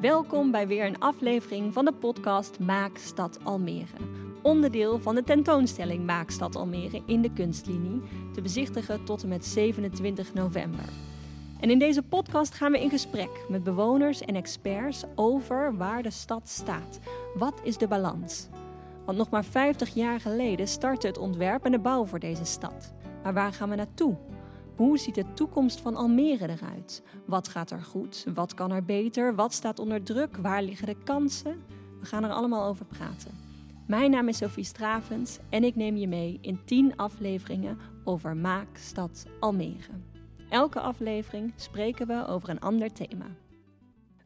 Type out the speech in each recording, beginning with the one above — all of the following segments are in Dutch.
Welkom bij weer een aflevering van de podcast Maak Stad Almere. Onderdeel van de tentoonstelling Maak Stad Almere in de kunstlinie, te bezichtigen tot en met 27 november. En in deze podcast gaan we in gesprek met bewoners en experts over waar de stad staat. Wat is de balans? Want nog maar 50 jaar geleden startte het ontwerp en de bouw voor deze stad. Maar waar gaan we naartoe? Hoe ziet de toekomst van Almere eruit? Wat gaat er goed? Wat kan er beter? Wat staat onder druk? Waar liggen de kansen? We gaan er allemaal over praten. Mijn naam is Sophie Stravens en ik neem je mee in 10 afleveringen over Maak Stad Almere. Elke aflevering spreken we over een ander thema.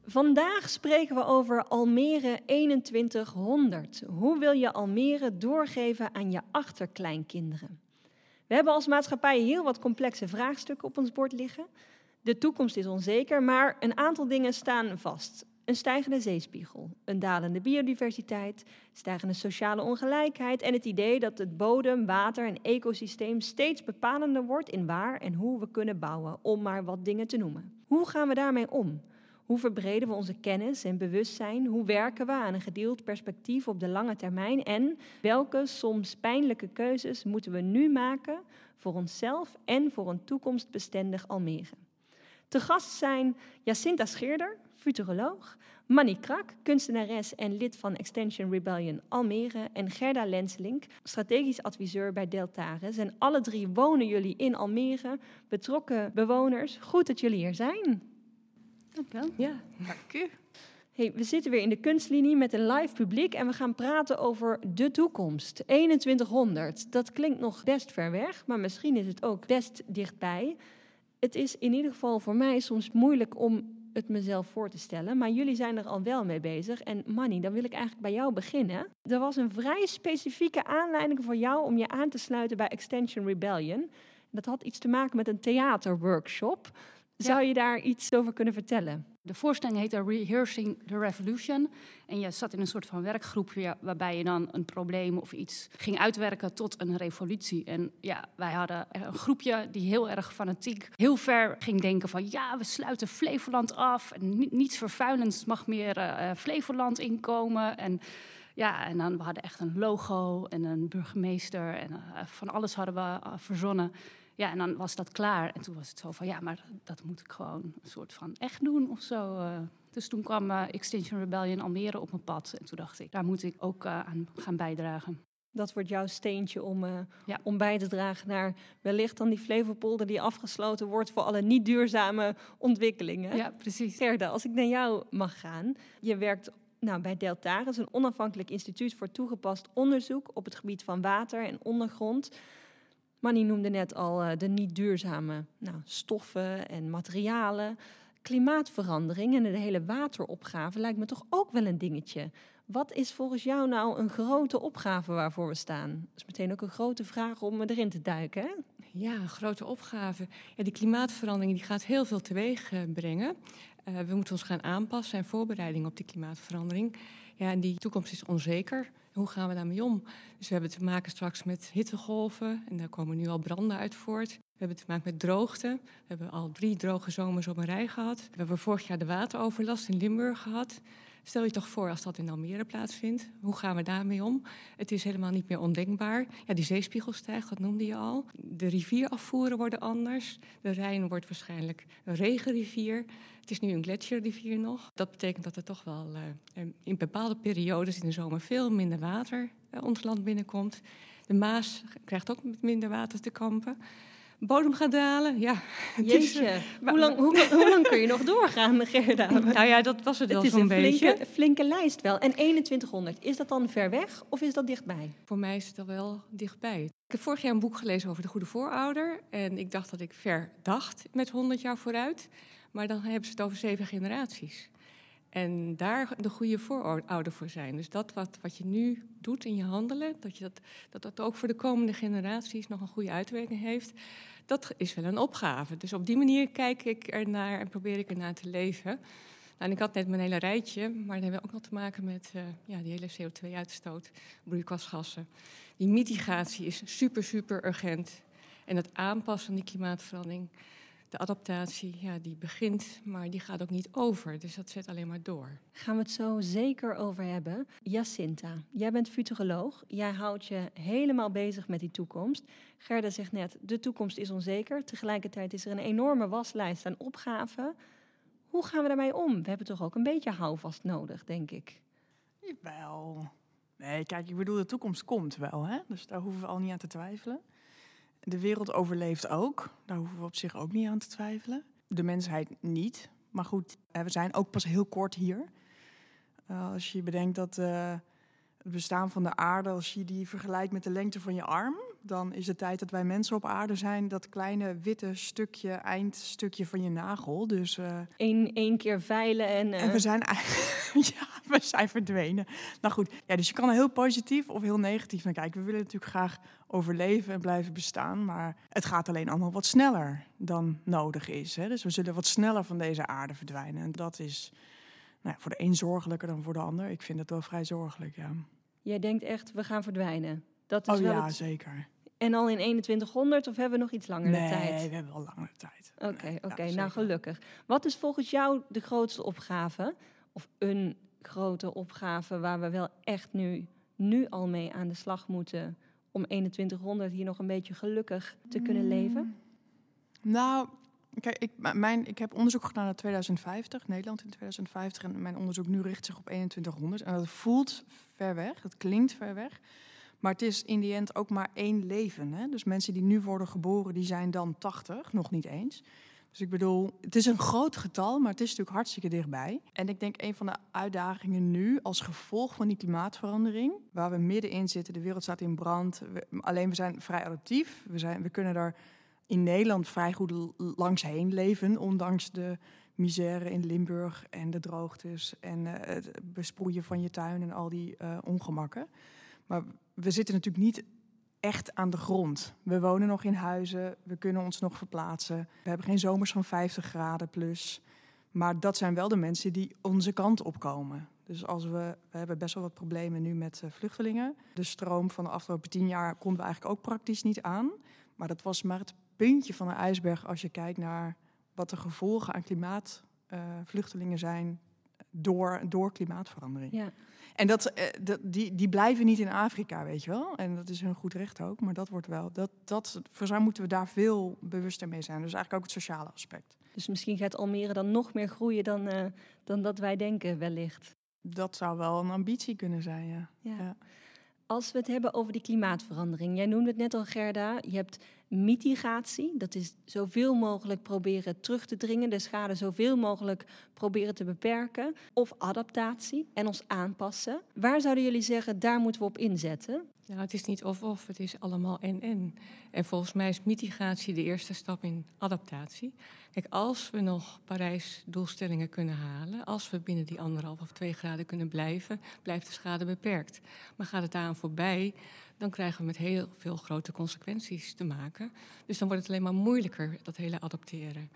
Vandaag spreken we over Almere 2100. Hoe wil je Almere doorgeven aan je achterkleinkinderen? We hebben als maatschappij heel wat complexe vraagstukken op ons bord liggen. De toekomst is onzeker, maar een aantal dingen staan vast. Een stijgende zeespiegel, een dalende biodiversiteit, stijgende sociale ongelijkheid en het idee dat het bodem, water en ecosysteem steeds bepalender wordt in waar en hoe we kunnen bouwen, om maar wat dingen te noemen. Hoe gaan we daarmee om? Hoe verbreden we onze kennis en bewustzijn? Hoe werken we aan een gedeeld perspectief op de lange termijn? En welke soms pijnlijke keuzes moeten we nu maken voor onszelf en voor een toekomstbestendig Almere? Te gast zijn Jacinta Scheerder, futuroloog, Manny Krak, kunstenares en lid van Extension Rebellion Almere en Gerda Lenselink, strategisch adviseur bij Deltares. En alle drie wonen jullie in Almere, betrokken bewoners. Goed dat jullie hier zijn. Dank wel. Ja. Dank u. Hey, we zitten weer in de kunstlinie met een live publiek en we gaan praten over de toekomst. 2100, dat klinkt nog best ver weg, maar misschien is het ook best dichtbij. Het is in ieder geval voor mij soms moeilijk om het mezelf voor te stellen, maar jullie zijn er al wel mee bezig. En Manny, dan wil ik eigenlijk bij jou beginnen. Er was een vrij specifieke aanleiding voor jou om je aan te sluiten bij Extension Rebellion. Dat had iets te maken met een theaterworkshop. Zou je daar iets over kunnen vertellen? De voorstelling heette Rehearsing the Revolution. En je zat in een soort van werkgroepje waarbij je dan een probleem of iets ging uitwerken tot een revolutie. En ja, wij hadden een groepje die heel erg fanatiek, heel ver ging denken van ja, we sluiten Flevoland af. En niets vervuilends mag meer uh, Flevoland inkomen. En ja, en dan we hadden echt een logo en een burgemeester en uh, van alles hadden we uh, verzonnen. Ja, en dan was dat klaar. En toen was het zo van, ja, maar dat moet ik gewoon een soort van echt doen of zo. Uh, dus toen kwam uh, Extinction Rebellion Almere op mijn pad. En toen dacht ik, daar moet ik ook uh, aan gaan bijdragen. Dat wordt jouw steentje om, ja. om bij te dragen naar wellicht dan die Flevopolder die afgesloten wordt voor alle niet duurzame ontwikkelingen. Ja, precies. Gerda, als ik naar jou mag gaan. Je werkt nou, bij Deltaris, een onafhankelijk instituut voor toegepast onderzoek op het gebied van water en ondergrond. Manny noemde net al uh, de niet duurzame nou, stoffen en materialen. Klimaatverandering en de hele wateropgave lijkt me toch ook wel een dingetje. Wat is volgens jou nou een grote opgave waarvoor we staan? Dat is meteen ook een grote vraag om erin te duiken. Hè? Ja, grote opgave. Ja, die klimaatverandering die gaat heel veel teweeg uh, brengen. Uh, we moeten ons gaan aanpassen en voorbereiding op die klimaatverandering. Ja, en die toekomst is onzeker. Hoe gaan we daarmee om? Dus we hebben te maken straks met hittegolven en daar komen nu al branden uit voort. We hebben te maken met droogte. We hebben al drie droge zomers op een rij gehad. We hebben vorig jaar de wateroverlast in Limburg gehad. Stel je toch voor als dat in Almere plaatsvindt. Hoe gaan we daarmee om? Het is helemaal niet meer ondenkbaar. Ja, die zeespiegel stijgt, dat noemde je al. De rivierafvoeren worden anders. De Rijn wordt waarschijnlijk een regenrivier. Het is nu een gletsjerrivier nog. Dat betekent dat er toch wel uh, in bepaalde periodes in de zomer veel minder water uh, ons land binnenkomt. De Maas krijgt ook met minder water te kampen bodem gaat dalen. Ja, Jeetje, is, uh, hoe, lang, hoe, hoe, lang kun je nog doorgaan, Gerda? Nou ja, dat was het, het wel zo'n beetje. Het is een flinke lijst wel. En 2100, is dat dan ver weg of is dat dichtbij? Voor mij is het al wel dichtbij. Ik heb vorig jaar een boek gelezen over de goede voorouder. En ik dacht dat ik ver dacht met 100 jaar vooruit. Maar dan hebben ze het over zeven generaties. En daar de goede voorouder voor zijn. Dus dat wat, wat je nu doet in je handelen, dat, je dat, dat dat ook voor de komende generaties nog een goede uitwerking heeft, dat is wel een opgave. Dus op die manier kijk ik ernaar en probeer ik ernaar te leven. Nou, en ik had net mijn hele rijtje, maar dan hebben we ook nog te maken met uh, ja, die hele CO2-uitstoot, broeikasgassen. Die mitigatie is super, super urgent. En het aanpassen aan die klimaatverandering, de adaptatie, ja, die begint, maar die gaat ook niet over. Dus dat zet alleen maar door. Gaan we het zo zeker over hebben. Jacinta, jij bent futuroloog. Jij houdt je helemaal bezig met die toekomst. Gerda zegt net, de toekomst is onzeker. Tegelijkertijd is er een enorme waslijst aan opgaven. Hoe gaan we daarmee om? We hebben toch ook een beetje houvast nodig, denk ik. Wel. Nee, kijk, ik bedoel, de toekomst komt wel, hè? Dus daar hoeven we al niet aan te twijfelen. De wereld overleeft ook. Daar hoeven we op zich ook niet aan te twijfelen. De mensheid niet. Maar goed, we zijn ook pas heel kort hier. Uh, als je bedenkt dat uh, het bestaan van de aarde, als je die vergelijkt met de lengte van je arm, dan is de tijd dat wij mensen op aarde zijn dat kleine witte stukje, eindstukje van je nagel. Dus uh, Eén, één keer veilen en. En we zijn ja, we zijn verdwenen. Nou goed, ja, dus je kan er heel positief of heel negatief naar kijken. We willen natuurlijk graag overleven en blijven bestaan, maar het gaat alleen allemaal wat sneller dan nodig is. Hè? Dus we zullen wat sneller van deze aarde verdwijnen. En dat is nou ja, voor de een zorgelijker dan voor de ander. Ik vind het wel vrij zorgelijk, ja. Jij denkt echt, we gaan verdwijnen. Dat is oh wel ja, het... zeker. En al in 2100 of hebben we nog iets langer nee, tijd? Nee, we hebben wel langer tijd. Oké, nee, oké. nou gelukkig. Wat is volgens jou de grootste opgave? Of een grote opgave waar we wel echt nu, nu al mee aan de slag moeten... om 2100 hier nog een beetje gelukkig te kunnen leven? Nou, kijk, ik, mijn, ik heb onderzoek gedaan naar 2050, Nederland in 2050. En mijn onderzoek nu richt zich op 2100. En dat voelt ver weg, het klinkt ver weg... Maar het is in die end ook maar één leven. Hè? Dus mensen die nu worden geboren, die zijn dan 80, nog niet eens. Dus ik bedoel, het is een groot getal, maar het is natuurlijk hartstikke dichtbij. En ik denk een van de uitdagingen nu, als gevolg van die klimaatverandering, waar we middenin zitten, de wereld staat in brand. Alleen we zijn vrij adaptief. We, zijn, we kunnen daar in Nederland vrij goed langs heen leven, ondanks de misère in Limburg en de droogtes en uh, het besproeien van je tuin en al die uh, ongemakken. Maar we zitten natuurlijk niet echt aan de grond. We wonen nog in huizen, we kunnen ons nog verplaatsen. We hebben geen zomers van 50 graden plus. Maar dat zijn wel de mensen die onze kant opkomen. Dus als we, we hebben best wel wat problemen nu met uh, vluchtelingen. De stroom van de afgelopen tien jaar konden we eigenlijk ook praktisch niet aan. Maar dat was maar het puntje van de ijsberg als je kijkt naar wat de gevolgen aan klimaatvluchtelingen uh, zijn door, door klimaatverandering. Ja. En dat, uh, dat, die, die blijven niet in Afrika, weet je wel. En dat is hun goed recht ook. Maar dat wordt wel. Dat, dat, voor zo moeten we daar veel bewuster mee zijn. Dus eigenlijk ook het sociale aspect. Dus misschien gaat Almere dan nog meer groeien dan, uh, dan dat wij denken, wellicht. Dat zou wel een ambitie kunnen zijn, ja. ja. ja. Als we het hebben over die klimaatverandering. Jij noemde het net al, Gerda. Je hebt mitigatie. Dat is zoveel mogelijk proberen terug te dringen. De schade zoveel mogelijk proberen te beperken. Of adaptatie en ons aanpassen. Waar zouden jullie zeggen, daar moeten we op inzetten? Nou, het is niet of-of, het is allemaal en-en. En volgens mij is mitigatie de eerste stap in adaptatie. Kijk, als we nog Parijs-doelstellingen kunnen halen, als we binnen die anderhalf of twee graden kunnen blijven, blijft de schade beperkt. Maar gaat het daaraan voorbij, dan krijgen we met heel veel grote consequenties te maken. Dus dan wordt het alleen maar moeilijker, dat hele adapteren.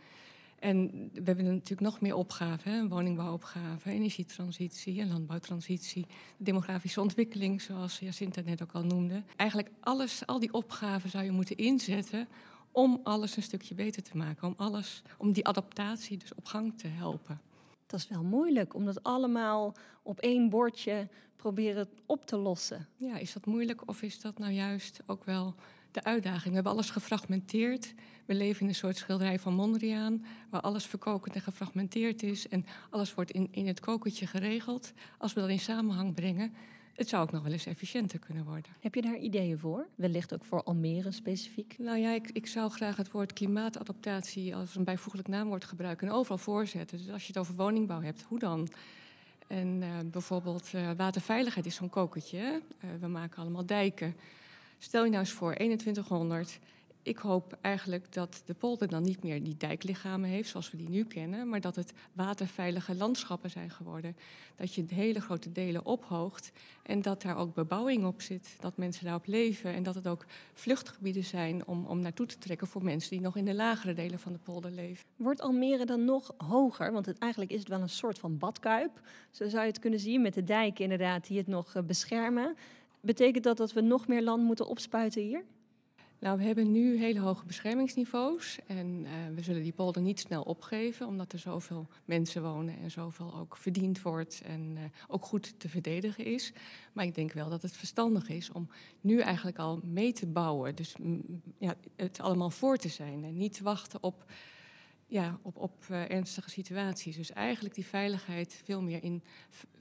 En we hebben natuurlijk nog meer opgaven, hè? woningbouwopgave, energietransitie en landbouwtransitie, de demografische ontwikkeling, zoals Jacinta net ook al noemde. Eigenlijk alles, al die opgaven zou je moeten inzetten om alles een stukje beter te maken, om, alles, om die adaptatie dus op gang te helpen. Dat is wel moeilijk om dat allemaal op één bordje proberen op te lossen. Ja, is dat moeilijk of is dat nou juist ook wel de uitdaging? We hebben alles gefragmenteerd. We leven in een soort schilderij van Mondriaan, waar alles verkokend en gefragmenteerd is en alles wordt in, in het kokertje geregeld. Als we dat in samenhang brengen, het zou ook nog wel eens efficiënter kunnen worden. Heb je daar ideeën voor? Wellicht ook voor Almere specifiek? Nou ja, ik, ik zou graag het woord klimaatadaptatie als een bijvoeglijk naamwoord gebruiken en overal voorzetten. Dus als je het over woningbouw hebt, hoe dan? En uh, bijvoorbeeld uh, waterveiligheid is zo'n kokertje. Uh, we maken allemaal dijken. Stel je nou eens voor, 2100. Ik hoop eigenlijk dat de polder dan niet meer die dijklichamen heeft zoals we die nu kennen, maar dat het waterveilige landschappen zijn geworden. Dat je hele grote delen ophoogt en dat daar ook bebouwing op zit, dat mensen daarop leven en dat het ook vluchtgebieden zijn om, om naartoe te trekken voor mensen die nog in de lagere delen van de polder leven. Wordt Almere dan nog hoger? Want het, eigenlijk is het wel een soort van badkuip. Zo zou je het kunnen zien met de dijken inderdaad die het nog beschermen. Betekent dat dat we nog meer land moeten opspuiten hier? Nou, we hebben nu hele hoge beschermingsniveaus. En uh, we zullen die polder niet snel opgeven, omdat er zoveel mensen wonen en zoveel ook verdiend wordt en uh, ook goed te verdedigen is. Maar ik denk wel dat het verstandig is om nu eigenlijk al mee te bouwen. Dus mm, ja, het allemaal voor te zijn en niet te wachten op, ja, op, op uh, ernstige situaties. Dus eigenlijk die veiligheid veel meer in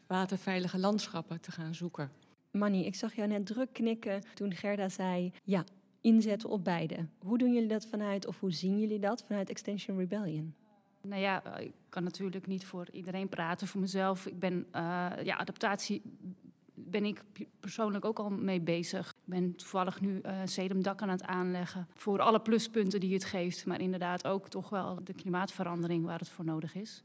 waterveilige landschappen te gaan zoeken. Manny, ik zag jou net druk knikken toen Gerda zei: Ja, inzetten op beide. Hoe doen jullie dat vanuit, of hoe zien jullie dat vanuit Extension Rebellion? Nou ja, eh, ik kan natuurlijk niet voor iedereen praten, voor mezelf. Ik ben, uh, ja, adaptatie ben ik persoonlijk ook al mee bezig. Ik ben toevallig nu uh, aan het aanleggen. Voor alle pluspunten die het geeft, maar inderdaad ook toch wel de klimaatverandering waar het voor nodig is.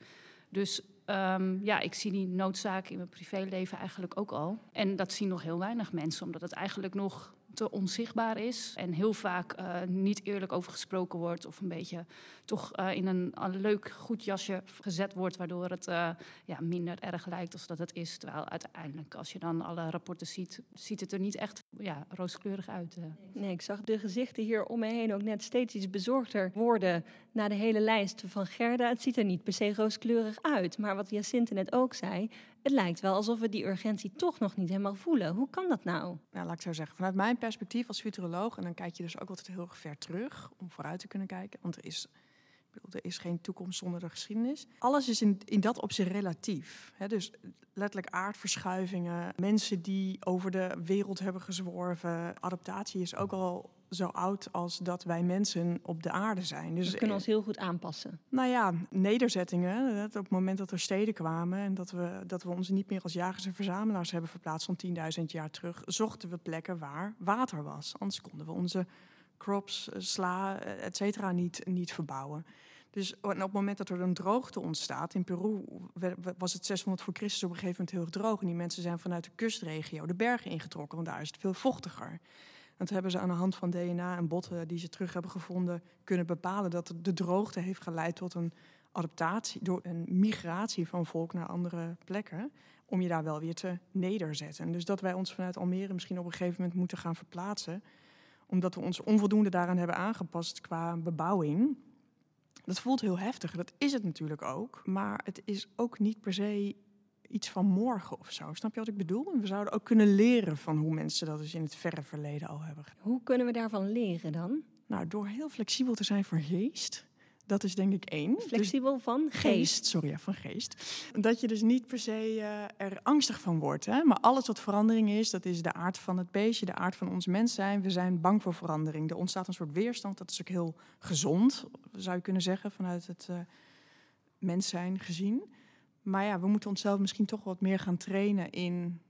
Dus um, ja, ik zie die noodzaak in mijn privéleven eigenlijk ook al. En dat zien nog heel weinig mensen, omdat het eigenlijk nog te onzichtbaar is en heel vaak uh, niet eerlijk over gesproken wordt of een beetje toch uh, in een, leuk goed jasje gezet wordt, waardoor het uh, ja, minder erg lijkt als dat het is. Terwijl uiteindelijk, als je dan alle rapporten ziet, ziet het er niet echt ja, rooskleurig uit. Nee, ik zag de gezichten hier om me heen ook net steeds iets bezorgder worden na de hele lijst van Gerda. Het ziet er niet per se rooskleurig uit, maar wat Jacinthe net ook zei, het lijkt wel alsof we die urgentie toch nog niet helemaal voelen. Hoe kan dat nou? Nou, laat ik zo zeggen. Vanuit mijn perspectief als futuroloog, en dan kijk je dus ook altijd heel erg ver terug om vooruit te kunnen kijken. Want er is, er is geen toekomst zonder de geschiedenis. Alles is in, in dat opzicht relatief. Dus letterlijk aardverschuivingen, mensen die over de wereld hebben gezworven. Adaptatie is ook al zo oud als dat wij mensen op de aarde zijn. Dus we kunnen ons heel goed aanpassen. Nou ja, nederzettingen. Op het moment dat er steden kwamen en dat we, dat we ons niet meer als jagers en verzamelaars hebben verplaatst van 10.000 jaar terug, zochten we plekken waar water was. Anders konden we onze crops, eh, sla, eh, et cetera, niet, niet verbouwen. Dus op het moment dat er een droogte ontstaat, in Peru was het 600 voor Christus op een gegeven moment heel erg droog. En die mensen zijn vanuit de kustregio de bergen ingetrokken, want daar is het veel vochtiger. Dat hebben ze aan de hand van DNA en botten die ze terug hebben gevonden kunnen bepalen dat de droogte heeft geleid tot een adaptatie, door een migratie van volk naar andere plekken, om je daar wel weer te nederzetten. Dus dat wij ons vanuit Almere misschien op een gegeven moment moeten gaan verplaatsen, omdat we ons onvoldoende daaraan hebben aangepast qua bebouwing. Dat voelt heel heftig, dat is het natuurlijk ook, maar het is ook niet per se iets van morgen of zo. Snap je wat ik bedoel? En we zouden ook kunnen leren van hoe mensen dat dus in het verre verleden al hebben. Hoe kunnen we daarvan leren dan? Nou, door heel flexibel te zijn voor geest. Dat is denk ik één. Dus flexibel dus van geest. Sorry, van geest. Dat je dus niet per se uh, er angstig van wordt. Hè? Maar alles wat verandering is, dat is de aard van het beestje, de aard van ons mens zijn. We zijn bang voor verandering. Er ontstaat een soort weerstand. Dat is ook heel gezond, zou je kunnen zeggen, vanuit het uh, mens zijn gezien. Maar ja, we moeten onszelf misschien toch wat meer gaan trainen in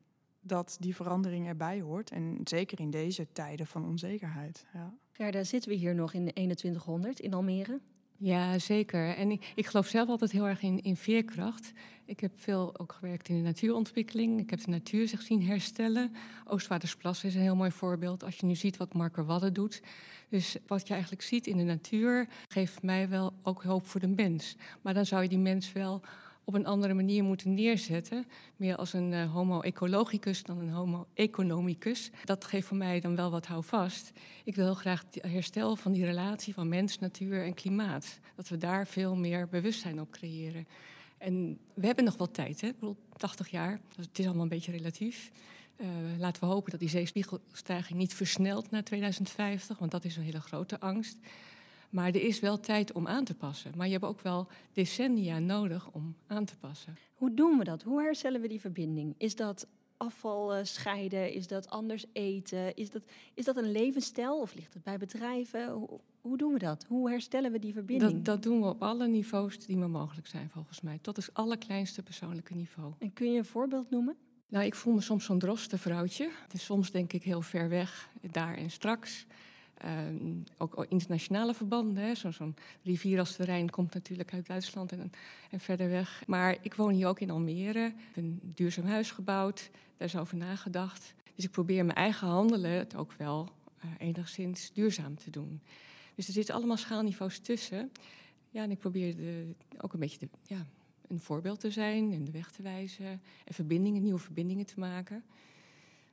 dat die verandering erbij hoort. En zeker in deze tijden van onzekerheid. Ja. Gerda, zitten we hier nog in de 2100 in Almere? Ja, zeker. En ik, ik geloof zelf altijd heel erg in, in veerkracht. Ik heb veel ook gewerkt in de natuurontwikkeling. Ik heb de natuur zich zien herstellen. Oostvaardersplas is een heel mooi voorbeeld. Als je nu ziet wat Marker Wadden doet. Dus wat je eigenlijk ziet in de natuur geeft mij wel ook hoop voor de mens. Maar dan zou je die mens wel op een andere manier moeten neerzetten. Meer als een uh, homo ecologicus dan een homo economicus. Dat geeft voor mij dan wel wat houvast. Ik wil heel graag het herstel van die relatie van mens, natuur en klimaat. Dat we daar veel meer bewustzijn op creëren. En we hebben nog wel tijd, hè? Ik bedoel, 80 jaar. Het is allemaal een beetje relatief. Uh, laten we hopen dat die zeespiegelstijging niet versnelt naar 2050, want dat is een hele grote angst. Maar er is wel tijd om aan te passen. Maar je hebt ook wel decennia nodig om aan te passen. Hoe doen we dat? Hoe herstellen we die verbinding? Is dat afval uh, scheiden? Is dat anders eten? Is dat, is dat een levensstijl of ligt het bij bedrijven? Hoe, hoe doen we dat? Hoe herstellen we die verbinding? Dat, dat, doen we op alle niveaus die maar mogelijk zijn, volgens mij. Tot het allerkleinste persoonlijke niveau. En kun je een voorbeeld noemen? Nou, ik voel me soms zo'n drostenvrouwtje. Dus soms denk ik heel ver weg, daar en straks. Uh, ook internationale verbanden. Zo'n zo rivier als de Rijn komt natuurlijk uit Duitsland en, en, verder weg. Maar ik woon hier ook in Almere. Ik heb een duurzaam huis gebouwd. Daar is over nagedacht. Dus ik probeer mijn eigen handelen het ook wel uh, enigszins duurzaam te doen. Dus er zitten allemaal schaalniveaus tussen. Ja, en ik probeer de, ook een beetje de, ja, een voorbeeld te zijn en de weg te wijzen. En verbindingen, nieuwe verbindingen te maken.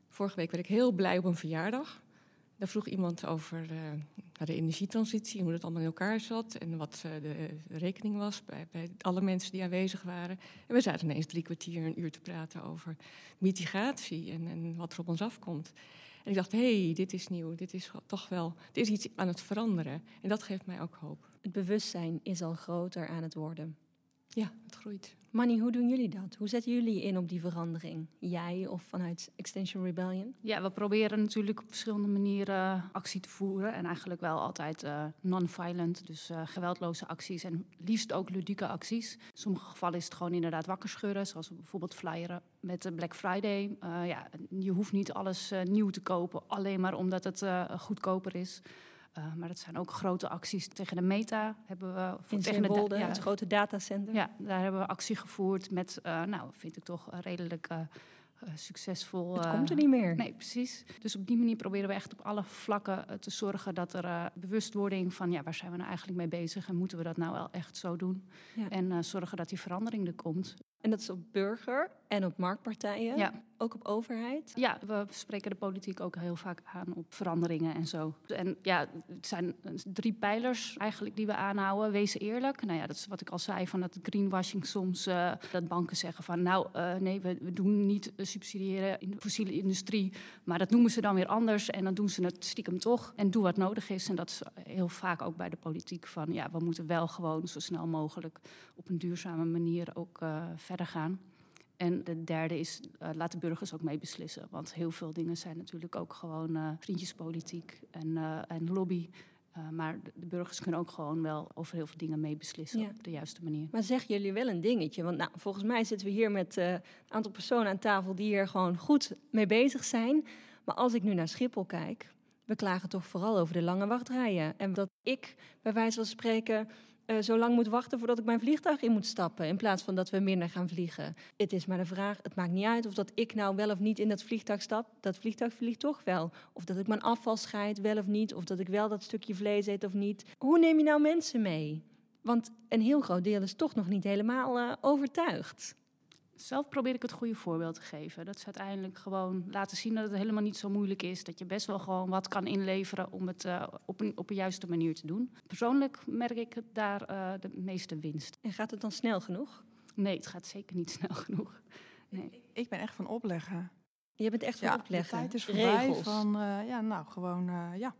Vorige week werd ik heel blij op een verjaardag Daar vroeg iemand over uh, de energietransitie, hoe dat allemaal in elkaar zat en wat uh, de rekening was bij, bij, alle mensen die aanwezig waren. En we zaten ineens drie kwartier, een uur te praten over mitigatie en, en wat er op ons afkomt. En ik dacht, hé, hey, dit is nieuw, dit is toch wel, dit is iets aan het veranderen. En dat geeft mij ook hoop. Het bewustzijn is al groter aan het worden. Ja, het groeit. Manny, hoe doen jullie dat? Hoe zetten jullie in op die verandering? Jij of vanuit Extension Rebellion? Ja, we proberen natuurlijk op verschillende manieren actie te voeren. En eigenlijk wel altijd uh, non-violent, dus uh, geweldloze acties. En liefst ook ludieke acties. In sommige gevallen is het gewoon inderdaad wakker schudden. Zoals bijvoorbeeld flyeren met Black Friday. Ja, je hoeft niet alles nieuw te kopen, alleen maar omdat het goedkoper is. Uh, maar dat zijn ook grote acties tegen de Meta. Hebben we In tegen de, ja, het grote datacenter. Ja, daar hebben we actie gevoerd met, uh, nou, vind ik toch redelijk uh, succesvol. Het komt er niet meer. Nee, precies. Dus op die manier proberen we echt op alle vlakken te zorgen dat er bewustwording van, ja, waar zijn we nou eigenlijk mee bezig en moeten we dat nou wel echt zo doen? Ja. En zorgen dat die verandering er komt. En dat is op burger en op marktpartijen, ja. ook op overheid? Ja, we spreken de politiek ook heel vaak aan op veranderingen en zo. En ja, het zijn drie pijlers eigenlijk die we aanhouden. Wees eerlijk. Nou ja, dat is wat ik al zei, van dat greenwashing soms... Uh, dat banken zeggen van, nou uh, nee, we, we, doen niet subsidiëren in de fossiele industrie. Maar dat noemen ze dan weer anders en dan doen ze het stiekem toch. En doe wat nodig is. En dat is heel vaak ook bij de politiek van... ja, we moeten wel gewoon zo snel mogelijk op een duurzame manier ook... Uh, verder gaan. En de derde is, uh, laat de burgers ook mee beslissen. Want heel veel dingen zijn natuurlijk ook gewoon uh, vriendjespolitiek en, uh, en lobby. maar de, burgers kunnen ook gewoon wel over heel veel dingen meebeslissen op de juiste manier. Maar zeggen jullie wel een dingetje? Want nou, volgens mij zitten we hier met een aantal personen aan tafel die hier gewoon goed mee bezig zijn. Maar als ik nu naar Schiphol kijk, we klagen toch vooral over de lange wachtrijen. En dat ik bij wijze van spreken uh, zo lang moet wachten voordat ik mijn vliegtuig in moet stappen. In plaats van dat we minder gaan vliegen. Het is maar de vraag, het maakt niet uit of dat ik nou wel of niet in dat vliegtuig stap. Dat vliegtuig vliegt toch wel. Of dat ik mijn afval scheid wel of niet. Of dat ik wel dat stukje vlees eet of niet. Hoe neem je nou mensen mee? Want een heel groot deel is toch nog niet helemaal uh, overtuigd. Zelf probeer ik het goede voorbeeld te geven. Dat is uiteindelijk gewoon laten zien dat het helemaal niet zo moeilijk is. Dat je best wel gewoon wat kan inleveren om het uh, op, een, op een juiste manier te doen. Persoonlijk merk ik daar uh, de meeste winst. En gaat het dan snel genoeg? Nee, het gaat zeker niet snel genoeg. Nee. Ik ben echt van opleggen. Je bent echt van ja, opleggen? de tijd is voorbij Regels. van, uh, ja, nou, gewoon, ja.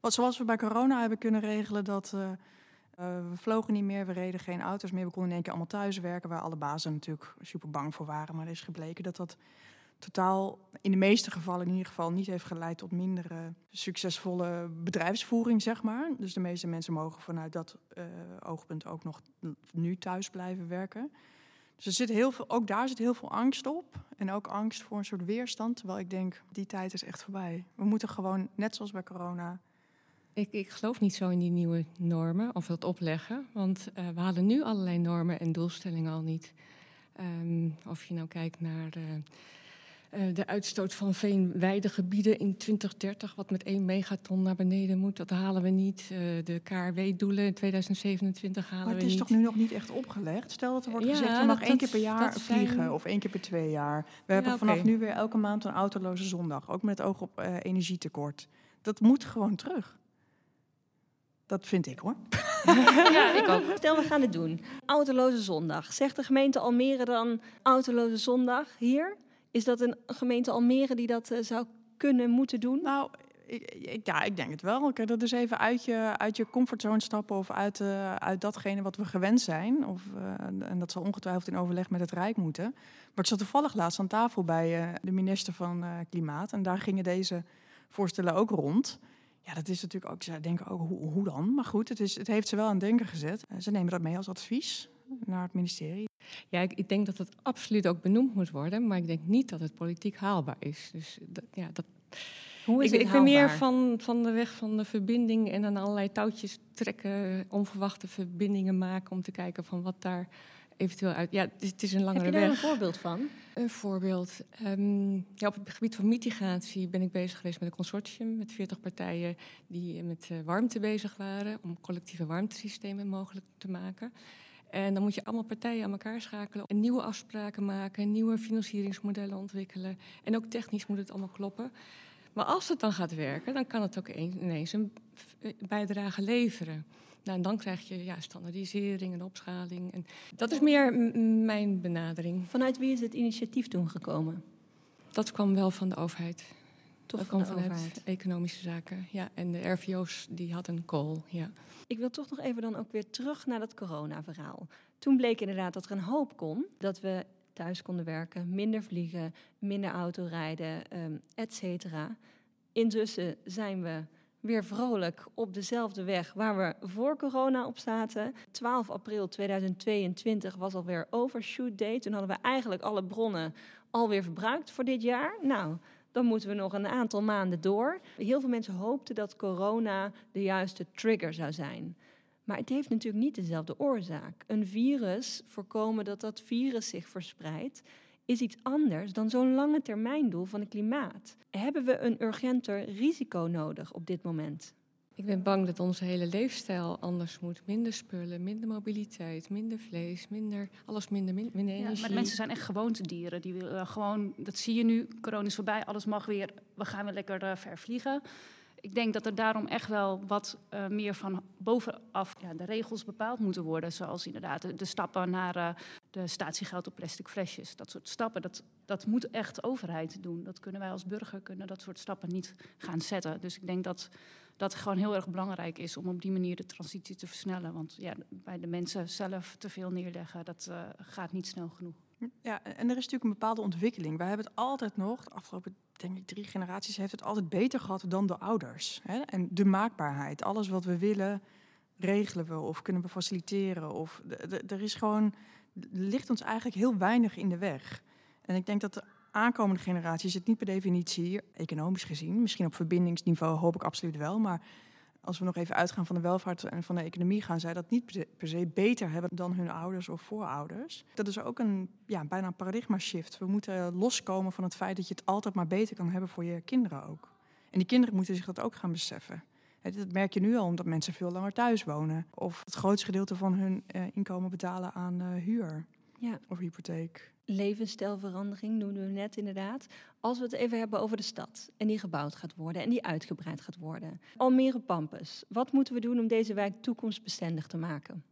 Wat zoals we bij corona hebben kunnen regelen dat... Uh, we vlogen niet meer, we reden geen auto's meer. We konden in één keer allemaal thuis werken, waar alle bazen natuurlijk super bang voor waren. Maar er is gebleken dat dat totaal, in de meeste gevallen in ieder geval, niet heeft geleid tot minder succesvolle bedrijfsvoering, zeg maar. Dus de meeste mensen mogen vanuit dat uh, oogpunt ook nog nu thuis blijven werken. Dus er zit heel veel, ook daar zit heel veel angst op. En ook angst voor een soort weerstand. Terwijl ik denk, die tijd is echt voorbij. We moeten gewoon, net zoals bij corona, ik, ik, geloof niet zo in die nieuwe normen of dat opleggen. Want uh, we halen nu allerlei normen en doelstellingen al niet. Um, of je nou kijkt naar uh, uh, de uitstoot van veenweidegebieden in 2030, wat met 1 megaton naar beneden moet, dat halen we niet. de KRW-doelen in 2027 halen we niet. Maar het is toch nu nog niet echt opgelegd? Stel dat er wordt ja, gezegd, je mag dat, één keer per jaar vliegen zijn... of één keer per twee jaar. We hebben okay. vanaf nu weer elke maand een autoloze zondag, ook met het oog op energietekort. Dat moet gewoon terug. Dat vind ik hoor. ja, ik ook. Stel, we gaan het doen. Autoloze zondag. Zegt de gemeente Almere dan autoloze zondag hier? Is dat een gemeente Almere die dat uh, zou kunnen, moeten doen? Nou, ik, ik, ja, ik denk het wel. Kijk, dat is even uit je, uit je comfortzone stappen of uit, uh, uit datgene wat we gewend zijn. Of, uh, en dat zal ongetwijfeld in overleg met het Rijk moeten. Maar ik zat toevallig laatst aan tafel bij de minister van Klimaat. En daar gingen deze voorstellen ook rond. Ja, dat is natuurlijk ook, ze denken ook, hoe, hoe dan? Maar goed, het, is, het heeft ze wel aan het denken gezet. Ze nemen dat mee als advies naar het ministerie. Ja, ik, ik, denk dat het absoluut ook benoemd moet worden, maar ik denk niet dat het politiek haalbaar is. Dus dat, ja, dat. Hoe is ik, het ik ben meer van, van de weg van de verbinding en dan allerlei touwtjes trekken, onverwachte verbindingen maken om te kijken van wat daar eventueel uit. Ja, het is, het is een langere weg. Heb je daar een voorbeeld van? Een voorbeeld. Um, ja, op het gebied van mitigatie ben ik bezig geweest met een consortium met 40 partijen die met uh, warmte bezig waren om collectieve warmtesystemen mogelijk te maken. En dan moet je allemaal partijen aan elkaar schakelen, en nieuwe afspraken maken, nieuwe financieringsmodellen ontwikkelen. En ook technisch moet het allemaal kloppen. Maar als het dan gaat werken, dan kan het ook ineens een bijdrage leveren. Nou, en dan krijg je ja, standaardisering en opschaling. En dat is meer mijn benadering. Vanuit wie is het initiatief toen gekomen? Dat kwam wel van de overheid. Toch dat van kwam de vanuit overheid. economische zaken. Ja, en de RVO's die hadden een call. Ja. Ik wil toch nog even dan ook weer terug naar dat corona-verhaal. Toen bleek inderdaad dat er een hoop kon. Dat we thuis konden werken, minder vliegen, minder autorijden, um, et cetera. Intussen zijn we weer vrolijk op dezelfde weg waar we voor corona op zaten. 12 april 2022 was alweer overshoot day. Toen hadden we eigenlijk alle bronnen alweer verbruikt voor dit jaar. Nou, dan moeten we nog een aantal maanden door. Heel veel mensen hoopten dat corona de juiste trigger zou zijn. Maar het heeft natuurlijk niet dezelfde oorzaak. Een virus, voorkomen dat dat virus zich verspreidt, is iets anders dan zo'n lange termijn doel van het klimaat. Hebben we een urgenter risico nodig op dit moment? Ik ben bang dat onze hele leefstijl anders moet. Minder spullen, minder mobiliteit, minder vlees, minder, alles minder, minder energie. Ja, maar mensen zijn echt gewoontedieren. Die willen gewoon, dat zie je nu, corona is voorbij, alles mag weer, we gaan weer lekker uh, ver vliegen. Ik denk dat er daarom echt wel wat uh, meer van bovenaf ja, de regels bepaald moeten worden. Zoals inderdaad de, de stappen naar uh, de statiegeld op plastic flesjes. Dat soort stappen, dat, dat moet echt overheid doen. Dat kunnen wij als burger kunnen dat soort stappen niet gaan zetten. Dus ik denk dat dat gewoon heel erg belangrijk is om op die manier de transitie te versnellen. Want ja, bij de mensen zelf te veel neerleggen, dat uh, gaat niet snel genoeg. Ja, en er is natuurlijk een bepaalde ontwikkeling. Wij hebben het altijd nog, de afgelopen denk ik drie generaties, heeft het altijd beter gehad dan de ouders. Hè? En de maakbaarheid, alles wat we willen, regelen we of kunnen we faciliteren. Of er is gewoon, ligt ons eigenlijk heel weinig in de weg. En ik denk dat de aankomende generaties het niet per definitie, economisch gezien, misschien op verbindingsniveau hoop ik absoluut wel, maar als we nog even uitgaan van de welvaart en van de economie, gaan zij dat niet per se beter hebben dan hun ouders of voorouders. Dat is ook een ja, bijna een paradigma shift. We moeten loskomen van het feit dat je het altijd maar beter kan hebben voor je kinderen ook. En die kinderen moeten zich dat ook gaan beseffen. Dat merk je nu al omdat mensen veel langer thuis wonen. Of het grootste gedeelte van hun uh, inkomen betalen aan uh, huur ja. of hypotheek. Levensstijlverandering noemden we net inderdaad. Als we het even hebben over de stad en die gebouwd gaat worden en die uitgebreid gaat worden. Almere Pampus, wat moeten we doen om deze wijk toekomstbestendig te maken?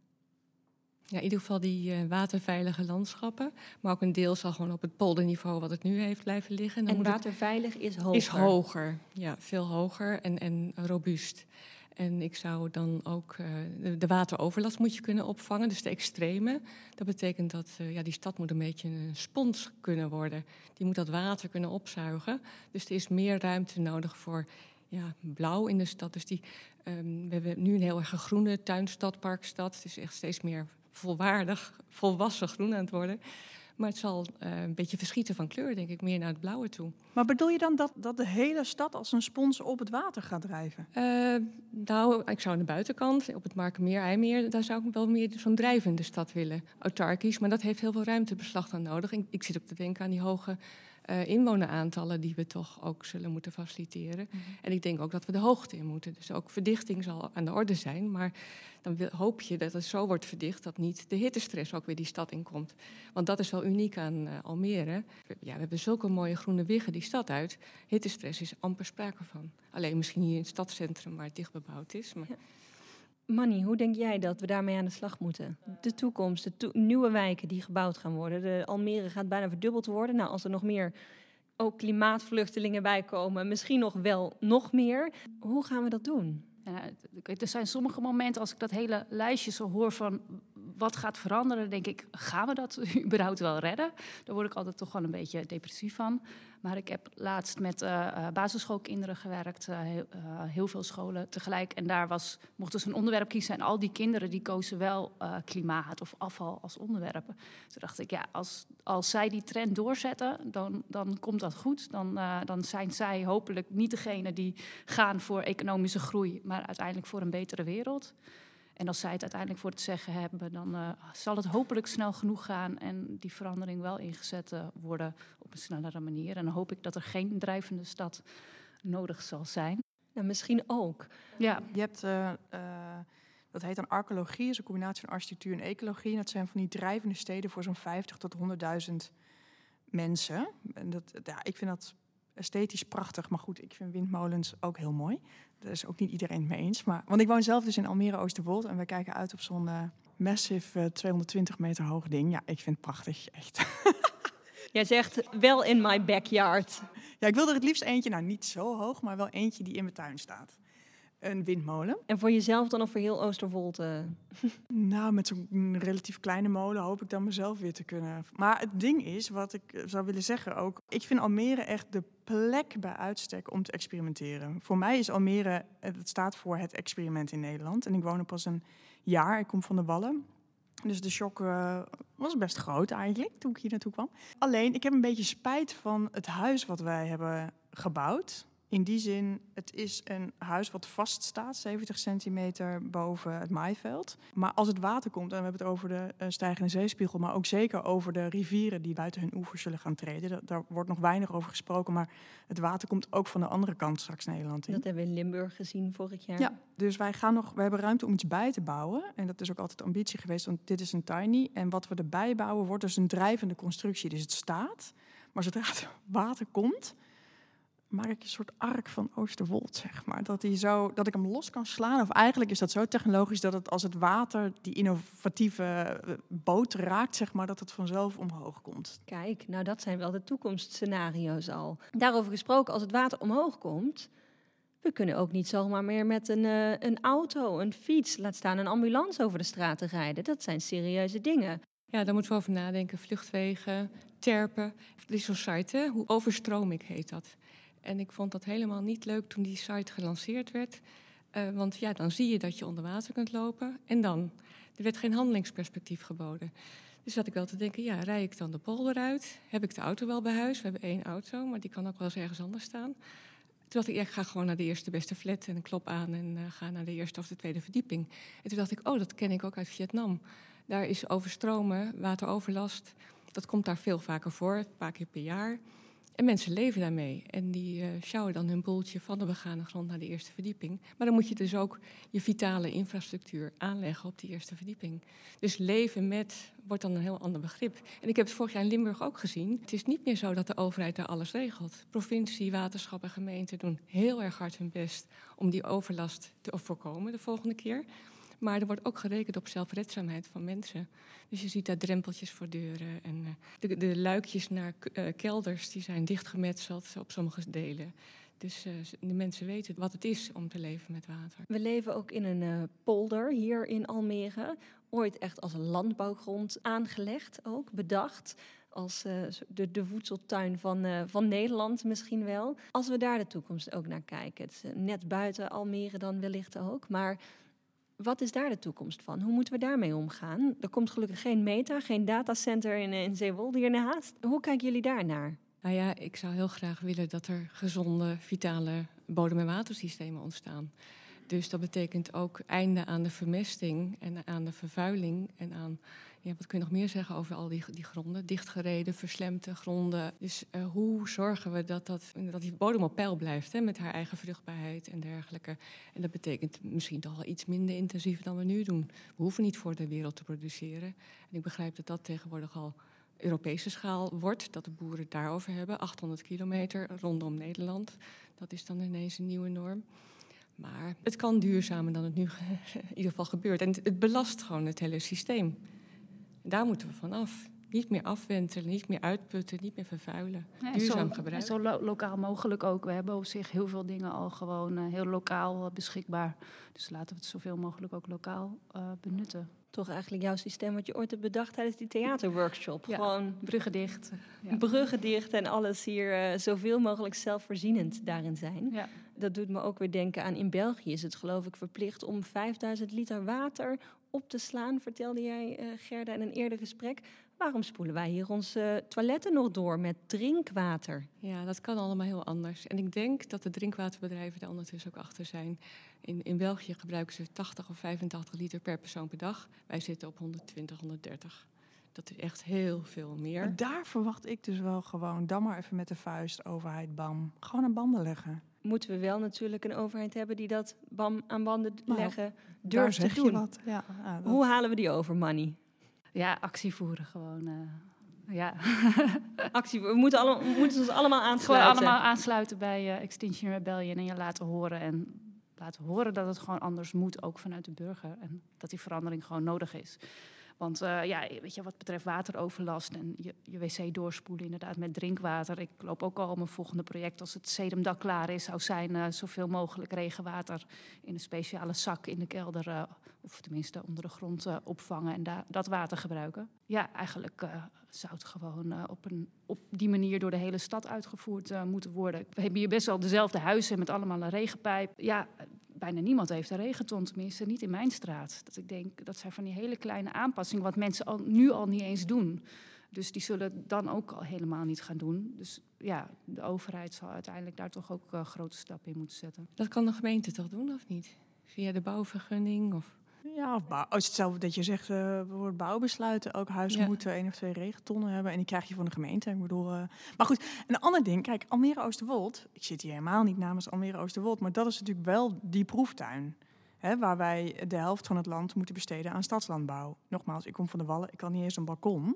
Ja, in ieder geval die uh, waterveilige landschappen. Maar ook een deel zal gewoon op het polderniveau wat het nu heeft blijven liggen. En, en waterveilig is hoger? Is hoger, ja, veel hoger en, en robuust. En ik zou dan ook uh, de, de, wateroverlast moet je kunnen opvangen, dus de extreme. Dat betekent dat uh, ja, die stad moet een beetje een spons kunnen worden. Die moet dat water kunnen opzuigen. Dus er is meer ruimte nodig voor ja, blauw in de stad. Dus die, um, we hebben nu een heel erg groene tuinstad, parkstad. Het is echt steeds meer volwaardig, volwassen groen aan het worden. Maar het zal uh, een beetje verschieten van kleur, denk ik, meer naar het blauwe toe. Maar bedoel je dan dat, dat de hele stad als een spons op het water gaat drijven? Uh, nou, ik zou aan de buitenkant, op het Markenmeer, IJmeer, daar zou ik wel meer zo'n drijvende stad willen. Autarkisch, maar dat heeft heel veel ruimtebeslag dan nodig. Ik, ik zit ook te denken aan die hoge uh, inwoneraantallen die we toch ook zullen moeten faciliteren. Mm -hmm. En ik denk ook dat we de hoogte in moeten. Dus ook verdichting zal aan de orde zijn. Maar dan wil, hoop je dat het zo wordt verdicht dat niet de hittestress ook weer die stad inkomt. Want dat is wel uniek aan uh, Almere. Ja, we hebben zulke mooie groene wiggen die stad uit. Hittestress is amper sprake van. Alleen misschien hier in het stadscentrum waar het dicht bebouwd is. Maar... Ja. Manny, hoe denk jij dat we daarmee aan de slag moeten? De toekomst, de nieuwe wijken die gebouwd gaan worden. De Almere gaat bijna verdubbeld worden. Nou, als er nog meer ook klimaatvluchtelingen bij komen, misschien nog wel nog meer. Hoe gaan we dat doen? Ja, er zijn sommige momenten als ik dat hele lijstje zo hoor van wat gaat veranderen, denk ik, gaan we dat überhaupt wel redden? Daar word ik altijd toch wel een beetje depressief van. Maar ik heb laatst met uh, basisschoolkinderen gewerkt, uh, heel, veel scholen tegelijk. En daar was, mochten ze een onderwerp kiezen en al die kinderen die kozen wel klimaat of afval als onderwerp. Toen dacht ik, ja, als, als zij die trend doorzetten, dan, dan komt dat goed. Dan, dan zijn zij hopelijk niet degene die gaan voor economische groei, maar uiteindelijk voor een betere wereld. En als zij het uiteindelijk voor het zeggen hebben, dan uh, zal het hopelijk snel genoeg gaan en die verandering wel ingezet uh, worden op een snellere manier. En dan hoop ik dat er geen drijvende stad nodig zal zijn. Nou, misschien ook. Ja. Je hebt, uh, dat heet dan archeologie, is een combinatie van architectuur en ecologie. En dat zijn van die drijvende steden voor zo'n 50 tot 100.000 mensen. En dat, ja, ik vind dat esthetisch prachtig. Maar goed, ik vind windmolens ook heel mooi. Daar is ook niet iedereen het mee eens. Maar, want ik woon zelf dus in Almere Oosterwold en we kijken uit op zo'n uh, massive 220 meter hoog ding. Ja, ik vind het prachtig, echt. Jij zegt wel in my backyard. Ja, ik wil er het liefst eentje, nou niet zo hoog, maar wel eentje die in mijn tuin staat een windmolen. En voor jezelf dan of voor heel Oosterwold? nou, met zo'n relatief kleine molen hoop ik dan mezelf weer te kunnen. Maar het ding is, wat ik eh, zou willen zeggen ook... ik vind Almere echt de plek bij uitstek om te experimenteren. Voor mij is Almere, eh, het staat voor het experiment in Nederland. En ik woon er pas een jaar, ik kom van de Wallen. Dus de shock uh, was best groot eigenlijk toen ik hier naartoe kwam. Alleen, ik heb een beetje spijt van het huis wat wij hebben gebouwd. In die zin, het is een huis wat vaststaat, 70 centimeter boven het maaiveld. Maar als het water komt, en we hebben het over de uh, stijgende zeespiegel, maar ook zeker over de rivieren die buiten hun oevers zullen gaan treden. daar wordt nog weinig over gesproken, maar het water komt ook van de andere kant straks Nederland in. Dat hebben we in Limburg gezien vorig jaar. Ja, dus wij gaan nog, we hebben ruimte om iets bij te bouwen. En dat is ook altijd de ambitie geweest, want dit is een tiny. En wat we erbij bouwen wordt dus een drijvende constructie. Dus het staat, maar zodra het water komt maak ik een soort ark van Oosterwold, zeg maar. Dat, die zo, dat ik hem los kan slaan. Of eigenlijk is dat zo technologisch dat het als het water die innovatieve eh, boot raakt, zeg maar, dat het vanzelf omhoog komt. Kijk, nou dat zijn wel de toekomstscenario's al. Daarover gesproken, als het water omhoog komt, we kunnen ook niet zomaar meer met een, uh, een auto, een fiets, laat staan een ambulance over de straten rijden. Dat zijn serieuze dingen. Ja, daar moeten we over nadenken. Vluchtwegen, terpen. Dit is zo'n site, hè? hoe overstroming heet dat. En ik vond dat helemaal niet leuk toen die site gelanceerd werd. Uh, want ja, dan zie je dat je onder water kunt lopen. En dan? Er werd geen handelingsperspectief geboden. Dus zat ik wel te denken, ja, rij ik dan de polder uit? Heb ik de auto wel bij huis? We hebben één auto, maar die kan ook wel eens ergens anders staan. Toen dacht ik, ik ga gewoon naar de eerste beste flat en klop aan en uh, ga naar de eerste of de tweede verdieping. En toen dacht ik, oh, dat ken ik ook uit Vietnam. Daar is overstromen, wateroverlast. Dat komt daar veel vaker voor, een paar keer per jaar. En mensen leven daarmee. En die uh, sjouwen dan hun boeltje van de begane grond naar de eerste verdieping. Maar dan moet je dus ook je vitale infrastructuur aanleggen op die eerste verdieping. Dus leven met wordt dan een heel ander begrip. En ik heb het vorig jaar in Limburg ook gezien. Het is niet meer zo dat de overheid daar alles regelt. Provincie, waterschap en gemeente doen heel erg hard hun best om die overlast te voorkomen de volgende keer. Maar er wordt ook gerekend op zelfredzaamheid van mensen. Dus je ziet daar drempeltjes voor deuren. En uh, de, de, luikjes naar uh, kelders die zijn dichtgemetseld op sommige delen. Dus uh, de mensen weten wat het is om te leven met water. We leven ook in een polder hier in Almere. Ooit echt als landbouwgrond aangelegd, ook bedacht als de, de voedseltuin van, van Nederland misschien wel. Als we daar de toekomst ook naar kijken. Net buiten Almere dan wellicht ook. Maar wat is daar de toekomst van? Hoe moeten we daarmee omgaan? Er komt gelukkig geen meta, geen datacenter in, in Zeewolde hiernaast. Hoe kijken jullie daar naar? Nou ja, ik zou heel graag willen dat er gezonde, vitale bodem- en watersystemen ontstaan. Dus dat betekent ook einde aan de vermesting en aan de vervuiling en aan ja, wat kun je nog meer zeggen over al die, die gronden? Dichtgereden, verslemte gronden. Dus uh, hoe zorgen we dat, dat, dat die bodem op peil blijft hè, met haar eigen vruchtbaarheid en dergelijke? En dat betekent misschien toch wel iets minder intensief dan we nu doen. We hoeven niet voor de wereld te produceren. En ik begrijp dat dat tegenwoordig al Europese schaal wordt, dat de boeren het daarover hebben. 800 kilometer rondom Nederland. Dat is dan ineens een nieuwe norm. Maar het kan duurzamer dan het nu in ieder geval gebeurt. En het belast gewoon het hele systeem. Daar moeten we vanaf. Niet meer afwentelen, niet meer uitputten, niet meer vervuilen. Duurzaam zo, gebruiken. Zo lo lokaal mogelijk ook. We hebben op zich heel veel dingen al gewoon uh, heel lokaal uh, beschikbaar. Dus laten we het zoveel mogelijk ook lokaal uh, benutten. Toch eigenlijk jouw systeem wat je ooit hebt bedacht tijdens die theaterworkshop. Ja, Gewoon bruggen dicht. Ja. Bruggen dicht en alles hier zoveel mogelijk zelfvoorzienend daarin zijn. Ja. Dat doet me ook weer denken aan in België is het geloof ik verplicht om 5000 liter water op te slaan, vertelde jij, uh, Gerda, in een eerder gesprek. Waarom spoelen wij hier onze toiletten nog door met drinkwater? Ja, dat kan allemaal heel anders. En ik denk dat de drinkwaterbedrijven daar ondertussen ook achter zijn. In, in België gebruiken ze 80 of 85 liter per persoon per dag. Wij zitten op 120, 130. Dat is echt heel veel meer. Maar daar verwacht ik dus wel gewoon, dan maar even met de vuist, overheid, bam. Gewoon aan banden leggen. Moeten we wel natuurlijk een overheid hebben die dat bam aan banden nou, leggen durft te doen. Wat. Ja, ja, dat... Hoe halen we die over, money? Ja, actie voeren gewoon. Uh, Ja. Actie, we moeten, allemaal, we moeten ons allemaal Gewoon aansluiten. allemaal aansluiten bij eh, Extinction Rebellion en je laten horen. En laten horen dat het gewoon anders moet, ook vanuit de burger. En dat die verandering gewoon nodig is. Want eh, ja, weet je, wat betreft wateroverlast en je, je wc doorspoelen inderdaad met drinkwater. Ik loop ook al mijn volgende project als het sedumdak klaar is, zou zijn eh, zoveel mogelijk regenwater in een speciale zak in de kelder, eh, of tenminste onder de grond opvangen en dat water gebruiken. Ja, eigenlijk zou het gewoon op, een, op die manier door de hele stad uitgevoerd moeten worden. We hebben hier best wel dezelfde huizen met allemaal een regenpijp. Ja, bijna niemand heeft een regenton, tenminste niet in mijn straat. Dat ik denk, dat zijn van die hele kleine aanpassingen wat mensen al, nu al niet eens doen. Dus die zullen dan ook al helemaal niet gaan doen. Dus ja, de overheid zal uiteindelijk daar toch ook eh, grote stappen in moeten zetten. Dat kan de gemeente toch doen, of niet? Via de bouwvergunning? Of... Ja, of bouw, als hetzelfde dat je zegt, eh voor bouwbesluiten, ook huizen Ja. moeten één of twee regentonnen hebben. En die krijg je van de gemeente. Ik bedoel, eh, maar goed, een ander ding, kijk, Almere Oosterwold, ik zit hier helemaal niet namens Almere Oosterwold, maar dat is natuurlijk wel die proeftuin. Hè, waar wij de helft van het land moeten besteden aan stadslandbouw. Nogmaals, ik kom van de Wallen, ik had niet eens een balkon.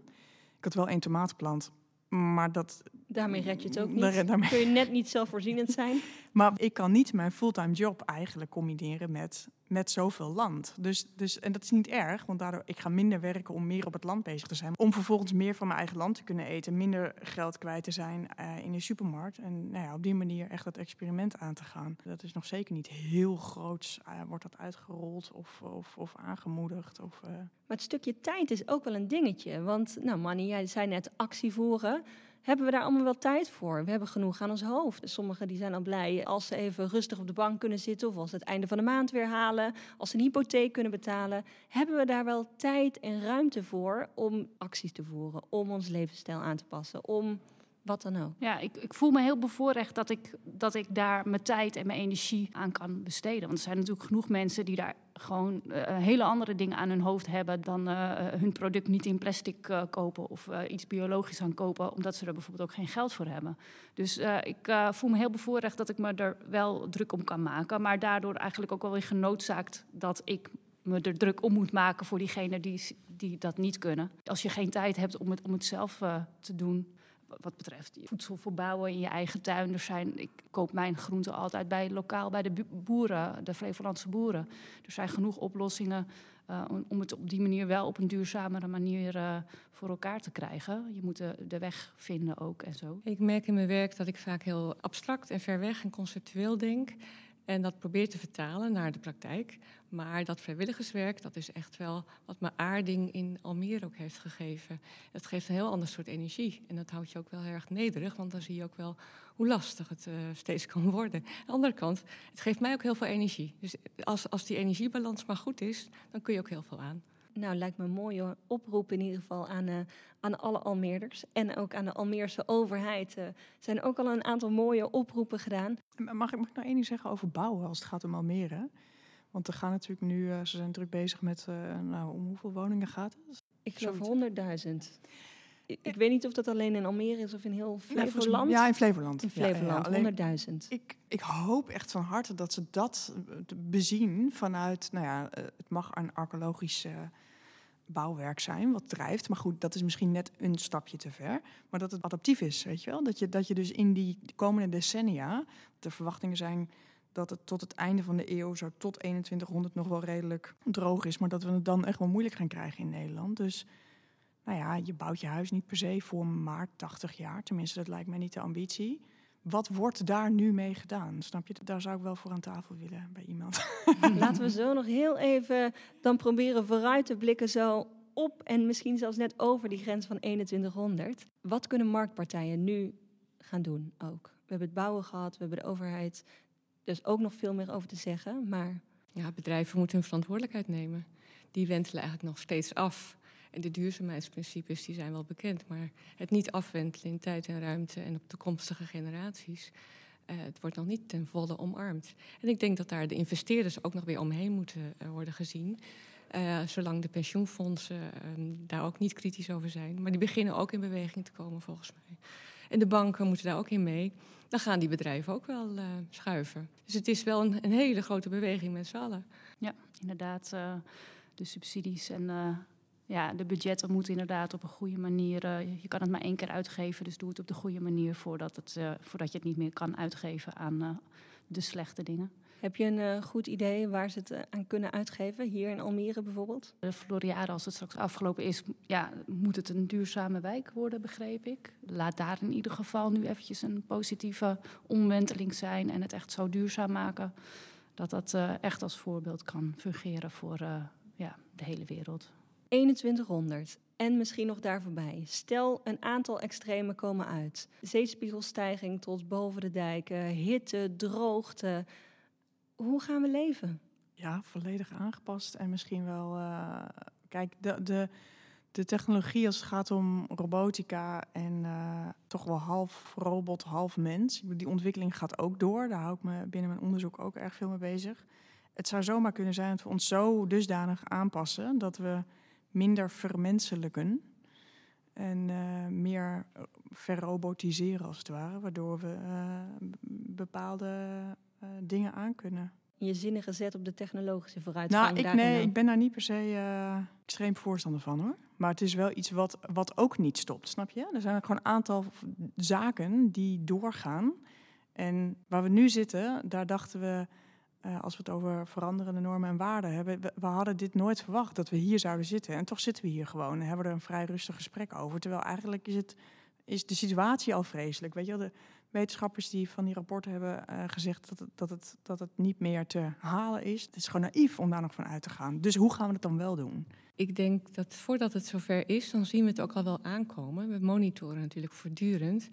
Ik had wel één tomatenplant, maar dat... Daarmee red je het ook niet. Daar- daarmee- Kun je net niet zelfvoorzienend zijn. Maar ik kan niet mijn fulltime job eigenlijk combineren met, met zoveel land. Dus, dus, en dat is niet erg, want daardoor ik ga minder werken om meer op het land bezig te zijn. Om vervolgens meer van mijn eigen land te kunnen eten, minder geld kwijt te zijn eh, in de supermarkt. En nou ja, op die manier echt dat experiment aan te gaan. Dat is nog zeker niet heel groots. eh, wordt dat uitgerold of, of, of aangemoedigd? Of, eh, Maar het stukje tijd is ook wel een dingetje. Want, nou Manny, jij zei net actie voeren. Hebben we daar allemaal wel tijd voor? We hebben genoeg aan ons hoofd. Sommigen die zijn al blij als ze even rustig op de bank kunnen zitten... of als ze het einde van de maand weer halen, als ze een hypotheek kunnen betalen. Hebben we daar wel tijd en ruimte voor om acties te voeren... om ons levensstijl aan te passen, om wat dan ook? Ja, ik, ik voel me heel bevoorrecht dat ik, dat ik daar mijn tijd en mijn energie aan kan besteden. Want er zijn natuurlijk genoeg mensen die daar gewoon eh, hele andere dingen aan hun hoofd hebben dan eh, hun product niet in plastic eh, kopen of eh, iets biologisch gaan kopen, omdat ze er bijvoorbeeld ook geen geld voor hebben. Dus eh, ik eh, voel me heel bevoorrecht dat ik me er wel druk om kan maken, maar daardoor eigenlijk ook wel weer genoodzaakt dat ik me er druk om moet maken voor diegenen die, die dat niet kunnen. Als je geen tijd hebt om het, om het zelf eh, te doen, wat betreft voedsel verbouwen in je eigen tuin. Er zijn, ik koop mijn groenten altijd bij lokaal bij de boeren, de Flevolandse boeren. Er zijn genoeg oplossingen eh, om, het op die manier wel op een duurzamere manier eh, voor elkaar te krijgen. Je moet de weg vinden ook en zo. Ik merk in mijn werk dat ik vaak heel abstract en ver weg en conceptueel denk. En dat probeer te vertalen naar de praktijk. Maar dat vrijwilligerswerk, dat is echt wel wat me aarding in Almere ook heeft gegeven. Het geeft een heel ander soort energie. En dat houdt je ook wel heel erg nederig, want dan zie je ook wel hoe lastig het eh, steeds kan worden. Aan de andere kant, het geeft mij ook heel veel energie. Dus als, als die energiebalans maar goed is, dan kun je ook heel veel aan. Nou, lijkt me een mooie oproep in ieder geval aan, eh, aan alle Almeerders. En ook aan de Almeerse overheid. Er zijn ook al een aantal mooie oproepen gedaan. Mag ik, mag ik nou één ding zeggen over bouwen als het gaat om Almere? Want er gaan natuurlijk nu, eh, ze zijn druk bezig met, nou, om hoeveel woningen gaat het? Ik geloof Zoiets. 100.000. Ik, weet niet of dat alleen in Almere is of in heel Flevoland. Ja, in Flevoland. in Ja, ja, ja. Flevoland, Alleen, 100.000. ik, ik hoop echt van harte dat ze dat eh, bezien vanuit, nou ja, eh, het mag een archeologisch bouwwerk zijn, wat drijft. Maar goed, dat is misschien net een stapje te ver. Maar dat het adaptief is, weet je wel? Dat je, dat je dus in die komende decennia, de verwachtingen zijn dat het tot het einde van de eeuw, zo tot 2100 nog wel redelijk droog is. Maar dat we het dan echt wel moeilijk gaan krijgen in Nederland. Dus nou ja, je bouwt je huis niet per se voor maar 80 jaar. Tenminste, dat lijkt mij niet de ambitie. Wat wordt daar nu mee gedaan? Snap je? Daar zou ik wel voor aan tafel willen bij iemand. Laten we zo nog heel even dan proberen vooruit te blikken zo op en misschien zelfs net over die grens van 2100. Wat kunnen marktpartijen nu gaan doen ook? We hebben het bouwen gehad, we hebben de overheid. Dus ook nog veel meer over te zeggen, maar Ja, bedrijven moeten hun verantwoordelijkheid nemen. Die wentelen eigenlijk nog steeds af. En de duurzaamheidsprincipes die zijn wel bekend, maar het niet afwentelen in tijd en ruimte en op toekomstige generaties, eh, het wordt nog niet ten volle omarmd. En ik denk dat daar de investeerders ook nog weer omheen moeten eh, worden gezien. Eh, zolang de pensioenfondsen ehm, daar ook niet kritisch over zijn. Maar die beginnen ook in beweging te komen volgens mij. En de banken moeten daar ook in mee. Dan gaan die bedrijven ook wel schuiven. Dus het is wel een, een hele grote beweging met z'n allen. Ja, inderdaad. de subsidies en ja, de budgetten moeten inderdaad op een goede manier. Uh, je kan het maar één keer uitgeven, dus doe het op de goede manier voordat, het, uh, voordat je het niet meer kan uitgeven aan uh, de slechte dingen. Heb je een goed idee waar ze het aan kunnen uitgeven? Hier in Almere bijvoorbeeld? De Floriade, als het straks afgelopen is, ja, moet het een duurzame wijk worden, begreep ik. Laat daar in ieder geval nu eventjes een positieve omwenteling zijn en het echt zo duurzaam maken dat dat echt als voorbeeld kan fungeren voor ja, de hele wereld. 2100 en misschien nog daar voorbij. Stel, een aantal extremen komen uit. Zeespiegelstijging tot boven de dijken, hitte, droogte. Hoe gaan we leven? Ja, volledig aangepast en misschien wel. Uh, kijk, de, de, de technologie als het gaat om robotica en uh, toch wel half robot, half mens. Die ontwikkeling gaat ook door. Daar hou ik me binnen mijn onderzoek ook erg veel mee bezig. Het zou zomaar kunnen zijn dat we ons zo dusdanig aanpassen dat we minder vermenselijken en uh, meer verrobotiseren als het ware, waardoor we uh, bepaalde uh, dingen aan kunnen. Je zinnige zet op de technologische vooruitgang. Nou, ik, nee, ik ben daar niet per se extreem voorstander van hoor. Maar het is wel iets wat, wat ook niet stopt, snap je? Er zijn ook gewoon een aantal zaken die doorgaan. En waar we nu zitten, daar dachten we uh, als we het over veranderende normen en waarden hebben. We, we, hadden dit nooit verwacht dat we hier zouden zitten. En toch zitten we hier gewoon en hebben we er een vrij rustig gesprek over. Terwijl eigenlijk is, het, is de situatie al vreselijk. Weet je wel, de wetenschappers die van die rapporten hebben uh, gezegd dat dat, het, dat het niet meer te halen is. Het is gewoon naïef om daar nog van uit te gaan. Dus hoe gaan we het dan wel doen? Ik denk dat voordat het zover is, dan zien we het ook al wel aankomen. We monitoren natuurlijk voortdurend.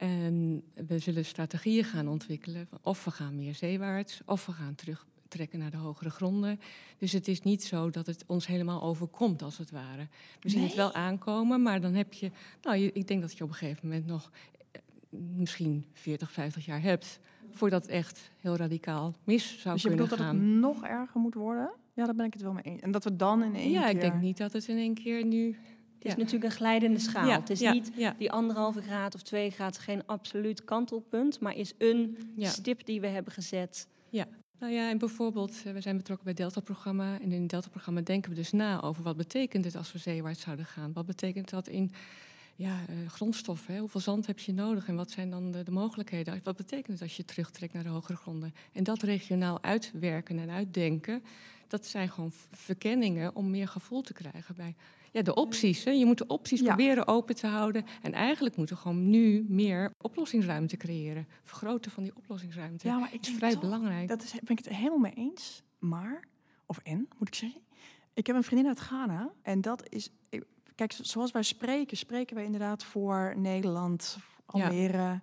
En we zullen strategieën gaan ontwikkelen. Of we gaan meer zeewaarts, of we gaan terugtrekken naar de hogere gronden. Dus het is niet zo dat het ons helemaal overkomt, als het ware. We zien het wel aankomen, maar dan heb je... Nou, ik denk dat je op een gegeven moment nog eh, misschien 40, 50 jaar hebt... voordat het echt heel radicaal mis zou dus kunnen gaan. Dus je bedoelt dat het nog erger moet worden? Ja, daar ben ik het wel mee eens. En dat we dan in één ja, keer... Ja, ik denk niet dat het in één keer nu het is natuurlijk een glijdende schaal. het is niet die anderhalve graad of twee graad, geen absoluut kantelpunt, maar is een stip die we hebben gezet. Ja. Nou ja, en bijvoorbeeld, eh, we zijn betrokken bij het Delta-programma. En in het Delta-programma denken we dus na over wat betekent het als we zeewaarts zouden gaan. Wat betekent dat in ja, uh, grondstoffen? Hè? Hoeveel zand heb je nodig en wat zijn dan de, de, mogelijkheden? Wat betekent het als je terugtrekt naar de hogere gronden? En dat regionaal uitwerken en uitdenken, dat zijn gewoon verkenningen om meer gevoel te krijgen bij ja, de opties. Hè. Je moet de opties proberen open te houden. En eigenlijk moeten we gewoon nu meer oplossingsruimte creëren. Vergroten van die oplossingsruimte. Ja, maar ik is vrij belangrijk. Dat is, ben ik het helemaal mee eens. Maar, of en, moet ik zeggen. Ik heb een vriendin uit Ghana. En dat is, kijk, zoals wij spreken, spreken wij inderdaad voor Nederland, Almere. Ja.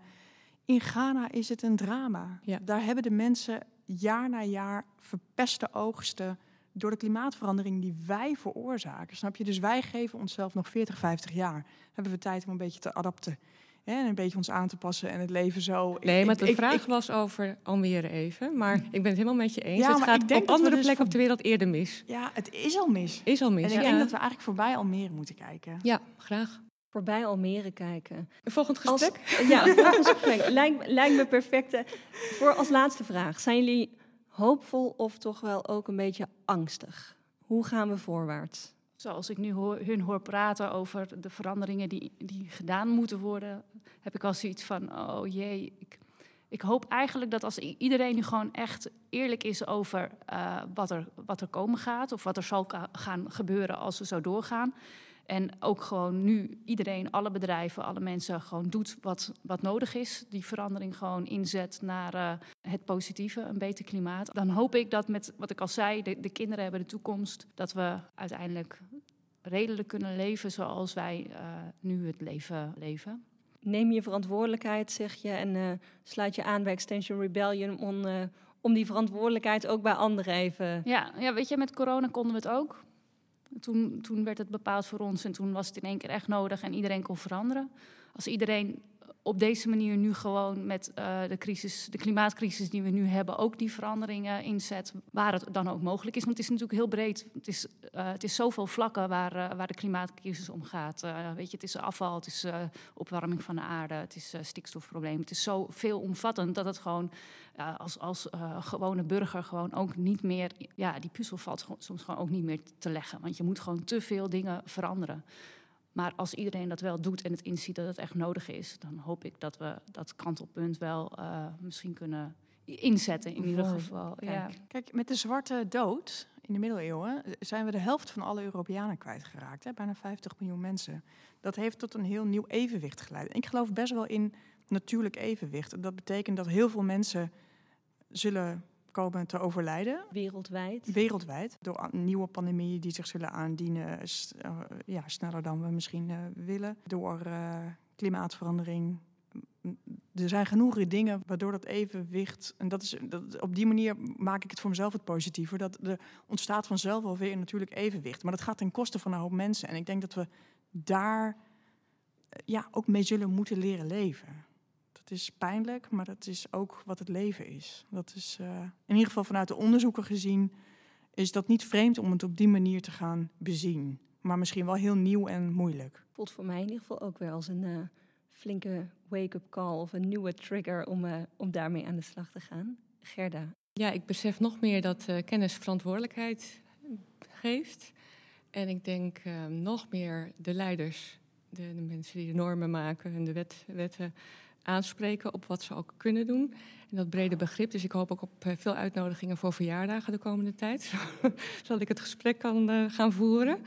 In Ghana is het een drama. Ja. Daar hebben de mensen jaar na jaar verpeste oogsten door de klimaatverandering die wij veroorzaken. Snap je? Dus wij geven onszelf nog 40, 50 jaar. Hebben we tijd om een beetje te adapten. En een beetje ons aan te passen en het leven zo. Nee, maar de vraag was over Almere even. Maar ik ben het helemaal met je eens. Ja, het gaat ik denk op andere dus plekken op de wereld eerder mis. Ja, het is al mis. Is al mis. En ik denk dat we eigenlijk voorbij Almere moeten kijken. Ja, graag. Voorbij Almere kijken. Volgend gesprek? Als, ja, volgend gesprek. Lijkt, lijkt me perfect. Voor als laatste vraag. Zijn jullie hoopvol of toch wel ook een beetje angstig? Hoe gaan we voorwaarts? Zoals ik nu hun hoor praten over de veranderingen die, die gedaan moeten worden, heb ik al zoiets van: oh jee, ik, ik hoop eigenlijk dat als iedereen nu gewoon echt eerlijk is over uh, wat, er, wat er komen gaat, of wat er zal gaan gebeuren als we zo doorgaan, en ook gewoon nu iedereen, alle bedrijven, alle mensen gewoon doet wat, wat nodig is. Die verandering gewoon inzet naar uh, het positieve, een beter klimaat. Dan hoop ik dat met wat ik al zei, de, de kinderen hebben de toekomst. Dat we uiteindelijk redelijk kunnen leven zoals wij uh, nu het leven leven. Neem je verantwoordelijkheid, zeg je, en uh, sluit je aan bij Extension Rebellion om, om die verantwoordelijkheid ook bij anderen even. Ja, ja, weet je, met corona konden we het ook. Toen, toen werd het bepaald voor ons en toen was het in één keer echt nodig en iedereen kon veranderen. Als iedereen op deze manier nu gewoon met uh, de, crisis, de klimaatcrisis die we nu hebben, ook die veranderingen inzet, waar het dan ook mogelijk is. Want het is natuurlijk heel breed. Het is, uh, het is zoveel vlakken waar, uh, waar de klimaatcrisis om gaat. weet je, het is afval, het is opwarming van de aarde, het is stikstofprobleem. Het is zo veelomvattend dat het gewoon als, als gewone burger gewoon ook niet meer, ja, die puzzel valt soms gewoon ook niet meer te leggen. Want je moet gewoon te veel dingen veranderen. Maar als iedereen dat wel doet en het inziet dat het echt nodig is, dan hoop ik dat we dat kantelpunt wel uh, misschien kunnen inzetten in ieder geval. Kijk. Ja. Kijk, met de zwarte dood in de middeleeuwen zijn we de helft van alle Europeanen kwijtgeraakt. Hè? Bijna 50 miljoen mensen. Dat heeft tot een heel nieuw evenwicht geleid. Ik geloof best wel in natuurlijk evenwicht. Dat betekent dat heel veel mensen zullen komen te overlijden. Wereldwijd? Wereldwijd. Door nieuwe pandemieën die zich zullen aandienen. Uh, ja, sneller dan we misschien uh, willen. Door uh, klimaatverandering. Er zijn genoeg dingen waardoor dat evenwicht. En dat is, dat, op die manier maak ik het voor mezelf het positiever. Dat er ontstaat vanzelf alweer natuurlijk evenwicht. Maar dat gaat ten koste van een hoop mensen. En ik denk dat we daar ja, ook mee zullen moeten leren leven. Het is pijnlijk, maar dat is ook wat het leven is. Dat is uh, in ieder geval vanuit de onderzoeken gezien, is dat niet vreemd om het op die manier te gaan bezien. Maar misschien wel heel nieuw en moeilijk. Voelt voor mij in ieder geval ook weer als een uh, flinke wake-up call of een nieuwe trigger om, uh, om daarmee aan de slag te gaan. Gerda. Ja, ik besef nog meer dat kennis verantwoordelijkheid geeft. En ik denk nog meer de leiders, de, de, mensen die de normen maken en de wet, wetten aanspreken op wat ze ook kunnen doen. En dat brede begrip. Dus ik hoop ook op eh, veel uitnodigingen voor verjaardagen de komende tijd. Zodat ik het gesprek kan uh, gaan voeren.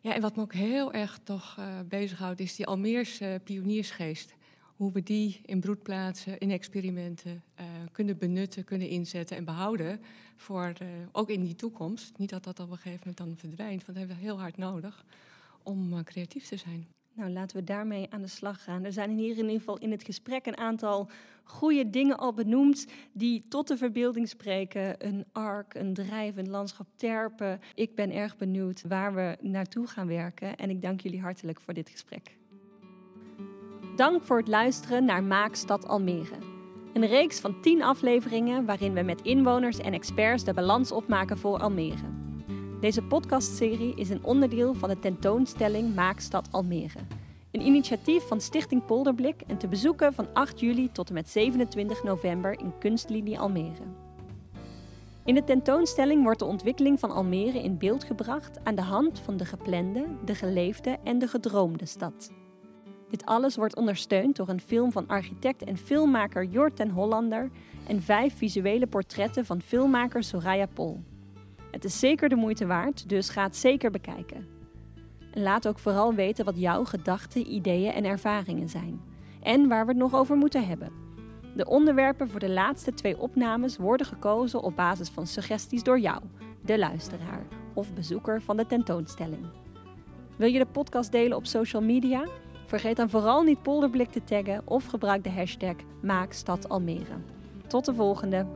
Ja, en wat me ook heel erg toch uh, bezighoudt, is die Almeerse pioniersgeest. Hoe we die in broedplaatsen, in experimenten uh, kunnen benutten, kunnen inzetten en behouden. Voor ook in die toekomst. Niet dat dat op een gegeven moment dan verdwijnt, want dat hebben we heel hard nodig om creatief te zijn. Nou, laten we daarmee aan de slag gaan. Er zijn hier in ieder geval in het gesprek een aantal goede dingen al benoemd die tot de verbeelding spreken. Een ark, een drijvend landschap terpen. Ik ben erg benieuwd waar we naartoe gaan werken en ik dank jullie hartelijk voor dit gesprek. Dank voor het luisteren naar Maakstad Almere. Een reeks van tien afleveringen waarin we met inwoners en experts de balans opmaken voor Almere. Deze podcastserie is een onderdeel van de tentoonstelling Maakstad Almere. Een initiatief van Stichting Polderblik en te bezoeken van 8 juli tot en met 27 november in Kunstlinie Almere. In de tentoonstelling wordt de ontwikkeling van Almere in beeld gebracht aan de hand van de geplande, de geleefde en de gedroomde stad. Dit alles wordt ondersteund door een film van architect en filmmaker Jort ten Hollander en vijf visuele portretten van filmmaker Soraya Pol. Het is zeker de moeite waard, dus ga het zeker bekijken. En laat ook vooral weten wat jouw gedachten, ideeën en ervaringen zijn. En waar we het nog over moeten hebben. De onderwerpen voor de laatste twee opnames worden gekozen op basis van suggesties door jou, de luisteraar of bezoeker van de tentoonstelling. Wil je de podcast delen op social media? Vergeet dan vooral niet Polderblik te taggen of gebruik de hashtag MaakStadAlmere. Tot de volgende!